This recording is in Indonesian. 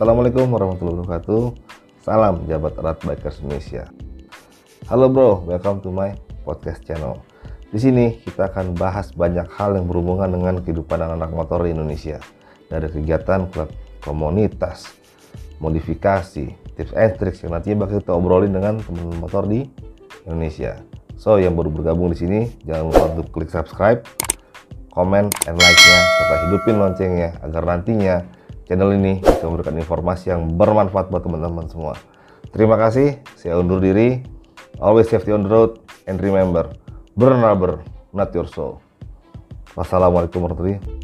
Assalamualaikum warahmatullahi wabarakatuh. Salam jabat erat bikers Indonesia. Halo bro, welcome to my podcast channel. Di sini kita akan bahas banyak hal yang berhubungan dengan kehidupan anak-anak motor di Indonesia. Dari kegiatan klub komunitas, modifikasi, tips and tricks yang nantinya bakal kita obrolin dengan teman-teman motor di Indonesia. So, yang baru bergabung di sini, jangan lupa untuk klik subscribe, komen, and like-nya, serta hidupin loncengnya agar nantinya channel ini bisa memberikan informasi yang bermanfaat buat teman-teman semua. Terima kasih, saya undur diri. Always safety on the road, and remember, burn rubber, not your soul. Wassalamualaikum warahmatullahi wabarakatuh.